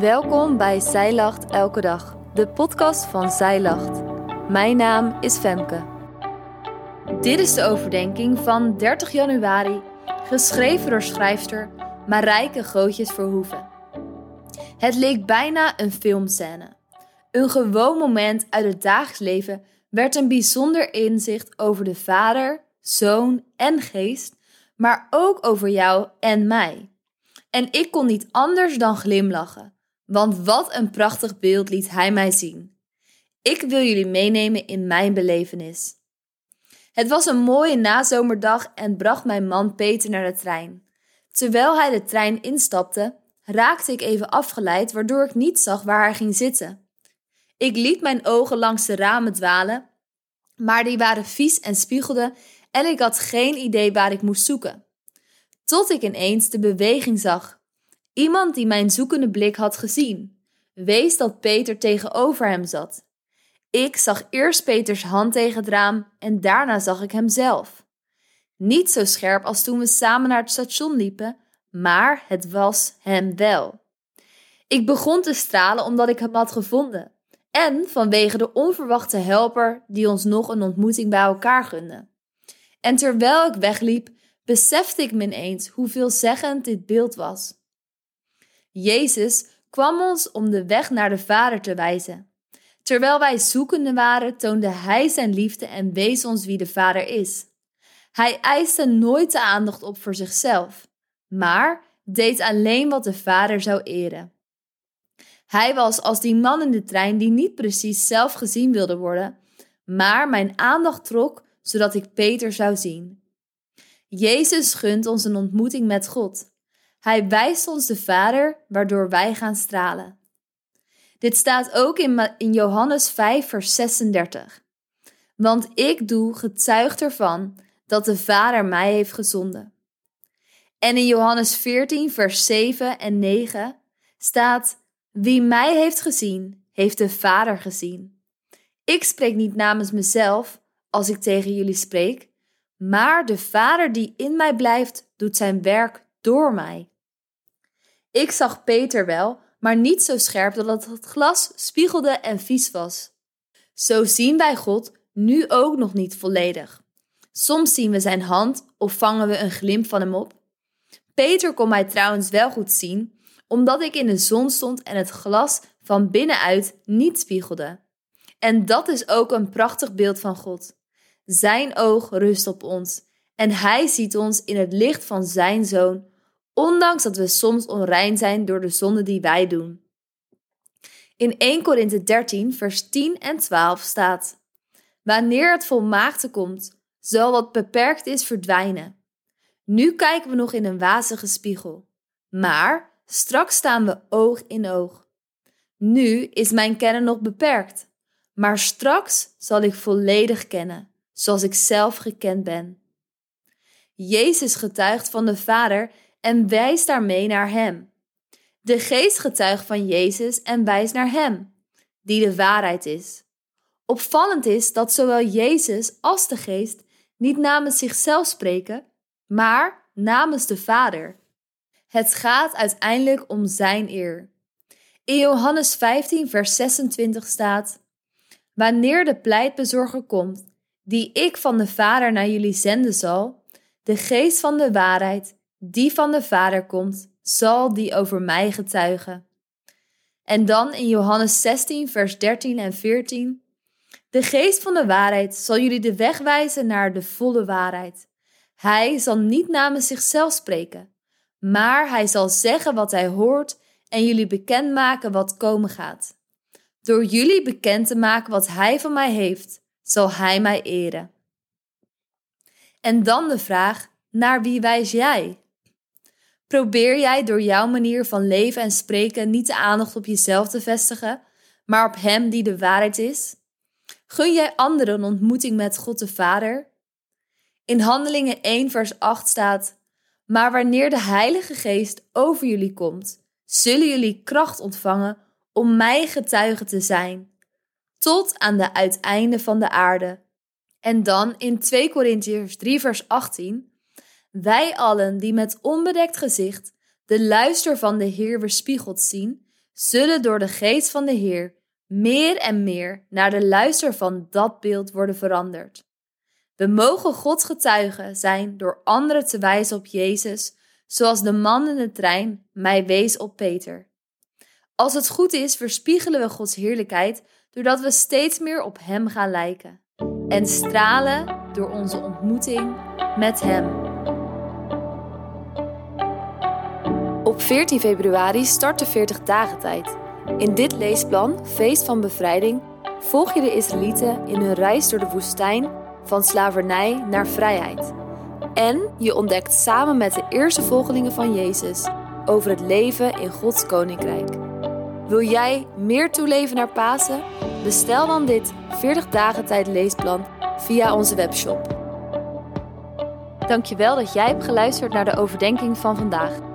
Welkom bij Zij Lacht Elke Dag, de podcast van Zij Lacht. Mijn naam is Femke. Dit is de overdenking van 30 januari, geschreven door schrijfster Marijke Gootjes Verhoeven. Het leek bijna een filmscène. Een gewoon moment uit het dagelijks leven werd een bijzonder inzicht over de Vader, Zoon en Geest, maar ook over jou en mij. En ik kon niet anders dan glimlachen, want wat een prachtig beeld liet hij mij zien. Ik wil jullie meenemen in mijn belevenis. Het was een mooie nazomerdag en bracht mijn man Peter naar de trein. Terwijl hij de trein instapte, raakte ik even afgeleid, waardoor ik niet zag waar hij ging zitten. Ik liet mijn ogen langs de ramen dwalen, maar die waren vies en spiegelden en ik had geen idee waar ik moest zoeken. Tot ik ineens de beweging zag. Iemand die mijn zoekende blik had gezien. Wees dat Peter tegenover hem zat. Ik zag eerst Peters hand tegen het raam en daarna zag ik hem zelf. Niet zo scherp als toen we samen naar het station liepen, maar het was hem wel. Ik begon te stralen omdat ik hem had gevonden en vanwege de onverwachte helper die ons nog een ontmoeting bij elkaar gunde. En terwijl ik wegliep, besefte ik me ineens hoe veelzeggend dit beeld was. Jezus kwam ons om de weg naar de Vader te wijzen. Terwijl wij zoekende waren, toonde Hij zijn liefde en wees ons wie de Vader is. Hij eiste nooit de aandacht op voor zichzelf, maar deed alleen wat de Vader zou eren. Hij was als die man in de trein die niet precies zelf gezien wilde worden, maar mijn aandacht trok zodat ik Peter zou zien. Jezus gunt ons een ontmoeting met God. Hij wijst ons de Vader, waardoor wij gaan stralen. Dit staat ook in, in Johannes 5, vers 36. Want ik doe getuigd ervan dat de Vader mij heeft gezonden. En in Johannes 14, vers 7 en 9 staat: Wie mij heeft gezien, heeft de Vader gezien. Ik spreek niet namens mezelf als ik tegen jullie spreek, maar de Vader die in mij blijft, doet zijn werk door mij. Ik zag Peter wel, maar niet zo scherp dat het glas spiegelde en vies was. Zo zien wij God nu ook nog niet volledig. Soms zien we zijn hand of vangen we een glimp van hem op. Peter kon mij trouwens wel goed zien, omdat ik in de zon stond en het glas van binnenuit niet spiegelde. En dat is ook een prachtig beeld van God. Zijn oog rust op ons en hij ziet ons in het licht van zijn zoon, ondanks dat we soms onrein zijn door de zonde die wij doen. In 1 Korinthe 13, vers 10 en 12 staat: Wanneer het volmaakte komt, zal wat beperkt is verdwijnen. Nu kijken we nog in een wazige spiegel, maar straks staan we oog in oog. Nu is mijn kennen nog beperkt, maar straks zal ik volledig kennen zoals ik zelf gekend ben. Jezus getuigt van de Vader en wijst daarmee naar Hem. De Geest getuigt van Jezus en wijst naar Hem, die de waarheid is. Opvallend is dat zowel Jezus als de Geest niet namens zichzelf spreken, maar namens de Vader. Het gaat uiteindelijk om Zijn eer. In Johannes 15, vers 26 staat: Wanneer de pleitbezorger komt, die ik van de Vader naar jullie zenden zal, de geest van de waarheid, die van de Vader komt, zal die over mij getuigen. En dan in Johannes 16, vers 13 en 14. De geest van de waarheid zal jullie de weg wijzen naar de volle waarheid. Hij zal niet namens zichzelf spreken, maar hij zal zeggen wat hij hoort en jullie bekendmaken wat komen gaat. Door jullie bekend te maken wat hij van mij heeft, zal Hij mij eren. En dan de vraag: naar wie wijs jij? Probeer jij door jouw manier van leven en spreken niet de aandacht op jezelf te vestigen, maar op Hem die de waarheid is? Gun jij anderen een ontmoeting met God de Vader? In Handelingen 1, vers 8 staat: Maar wanneer de Heilige Geest over jullie komt, zullen jullie kracht ontvangen om mij getuige te zijn tot aan de uiteinde van de aarde. En dan in 2 Korintiërs 3 vers 18. Wij allen die met onbedekt gezicht de luister van de Heer weerspiegeld zien, zullen door de geest van de Heer meer en meer naar de luister van dat beeld worden veranderd. We mogen Gods getuigen zijn door anderen te wijzen op Jezus, zoals de man in de trein mij wees op Peter. Als het goed is, verspiegelen we Gods heerlijkheid doordat we steeds meer op Hem gaan lijken en stralen door onze ontmoeting met Hem. 14 februari start de 40 dagen tijd. In dit leesplan, Feest van Bevrijding, volg je de Israëlieten in hun reis door de woestijn van slavernij naar vrijheid. En je ontdekt samen met de eerste volgelingen van Jezus over het leven in Gods koninkrijk. Wil jij meer toeleven naar Pasen? Bestel dan dit 40 dagen tijd leesplan via onze webshop. Dankjewel dat jij hebt geluisterd naar de overdenking van vandaag.